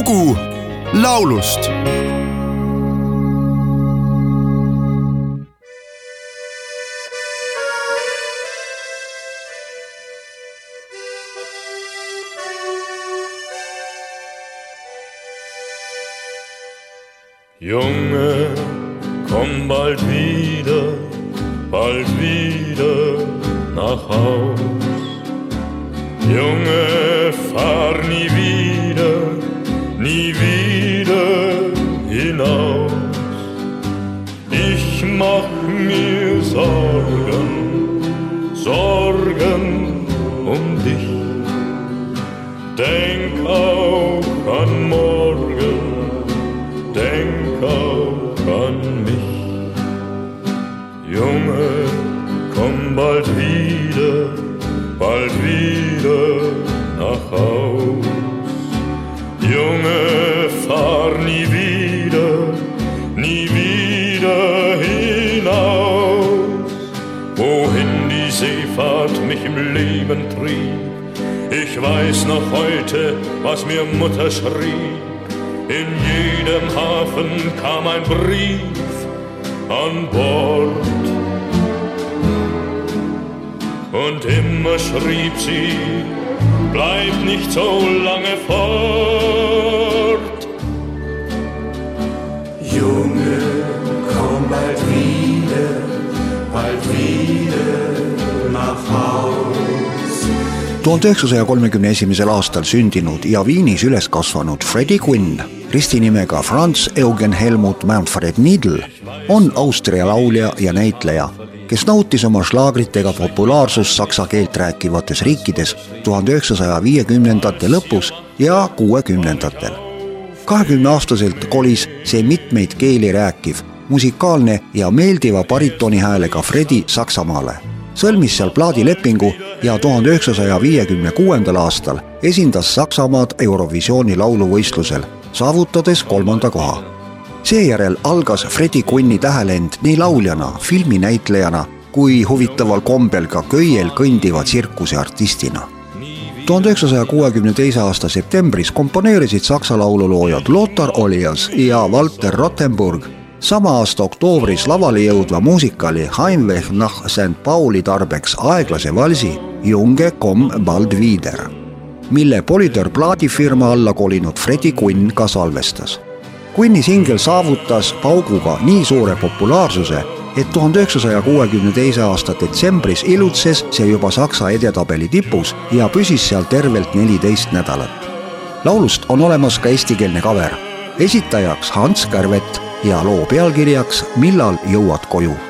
lugu laulust Junge, komm bald wieder, bald wieder nach Haus. Junge, mach mir Sorgen, Sorgen um dich. Denk auch an morgen, denk auch an mich. Junge, komm bald wieder, bald wieder im Leben trieb, ich weiß noch heute, was mir Mutter schrieb. In jedem Hafen kam ein Brief an Bord. Und immer schrieb sie, bleib nicht so lange fort. Tuhande üheksasaja kolmekümne esimesel aastal sündinud ja Viinis üles kasvanud Freddie Quinn, ristinimega Franz Eugen Helmut Manfred Needle, on Austria laulja ja näitleja, kes nautis oma šlaagritega populaarsust saksa keelt rääkivates riikides tuhande üheksasaja viiekümnendate lõpus ja kuuekümnendatel. kahekümneaastaselt kolis see mitmeid keeli rääkiv, musikaalne ja meeldiva baritonihäälega Fredi Saksamaale sõlmis seal plaadilepingu ja tuhande üheksasaja viiekümne kuuendal aastal esindas Saksamaad Eurovisiooni lauluvõistlusel, saavutades kolmanda koha. seejärel algas Freddie Quinni tähelend nii lauljana, filminäitlejana kui huvitaval kombel ka köiel kõndiva tsirkuseartistina. tuhande üheksasaja kuuekümne teise aasta septembris komponeerisid saksa laululoojad Lothar Olias ja Walter Rothenburg sama aasta oktoobris lavale jõudva muusikali Heimweh nach St Pauli tarbeks aeglase valsi Junge komm bald wieder, mille Polydor plaadifirma alla kolinud Freddie Quinn ka salvestas. Quinni singel saavutas pauguga nii suure populaarsuse, et tuhande üheksasaja kuuekümne teise aasta detsembris ilutses see juba Saksa edetabeli tipus ja püsis seal tervelt neliteist nädalat. laulust on olemas ka eestikeelne cover, esitajaks Hans Kärvet ja loo pealkirjaks Millal jõuad koju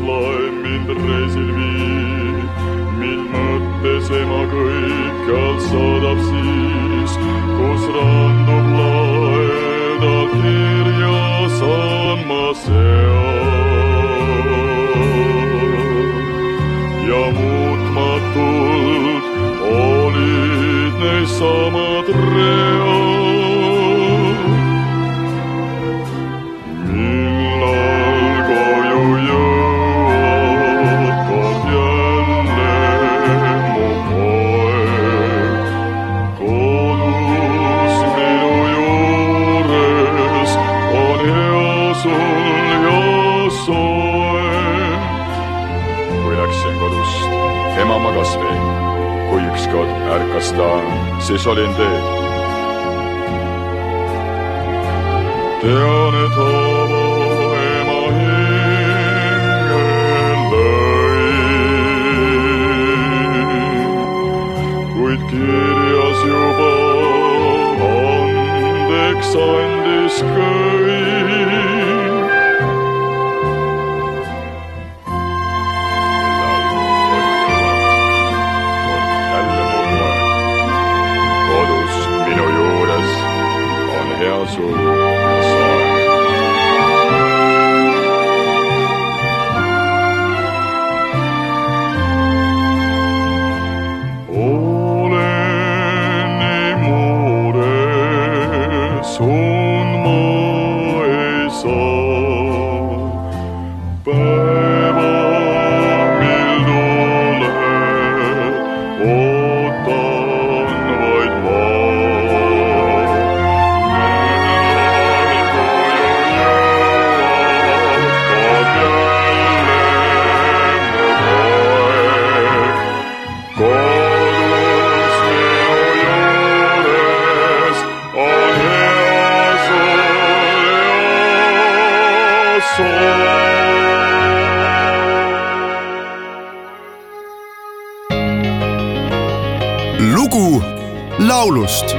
mil laev mind reisil mind mõttes ema kõikjal saadab siis, kus randub ta kirja saan ma seal. ja muutmatult olid neissamad read. tullakse kodust, ema magas veel. kui ükskord ärkas ta, siis olin teel. tean, et hoopis 说。laulust.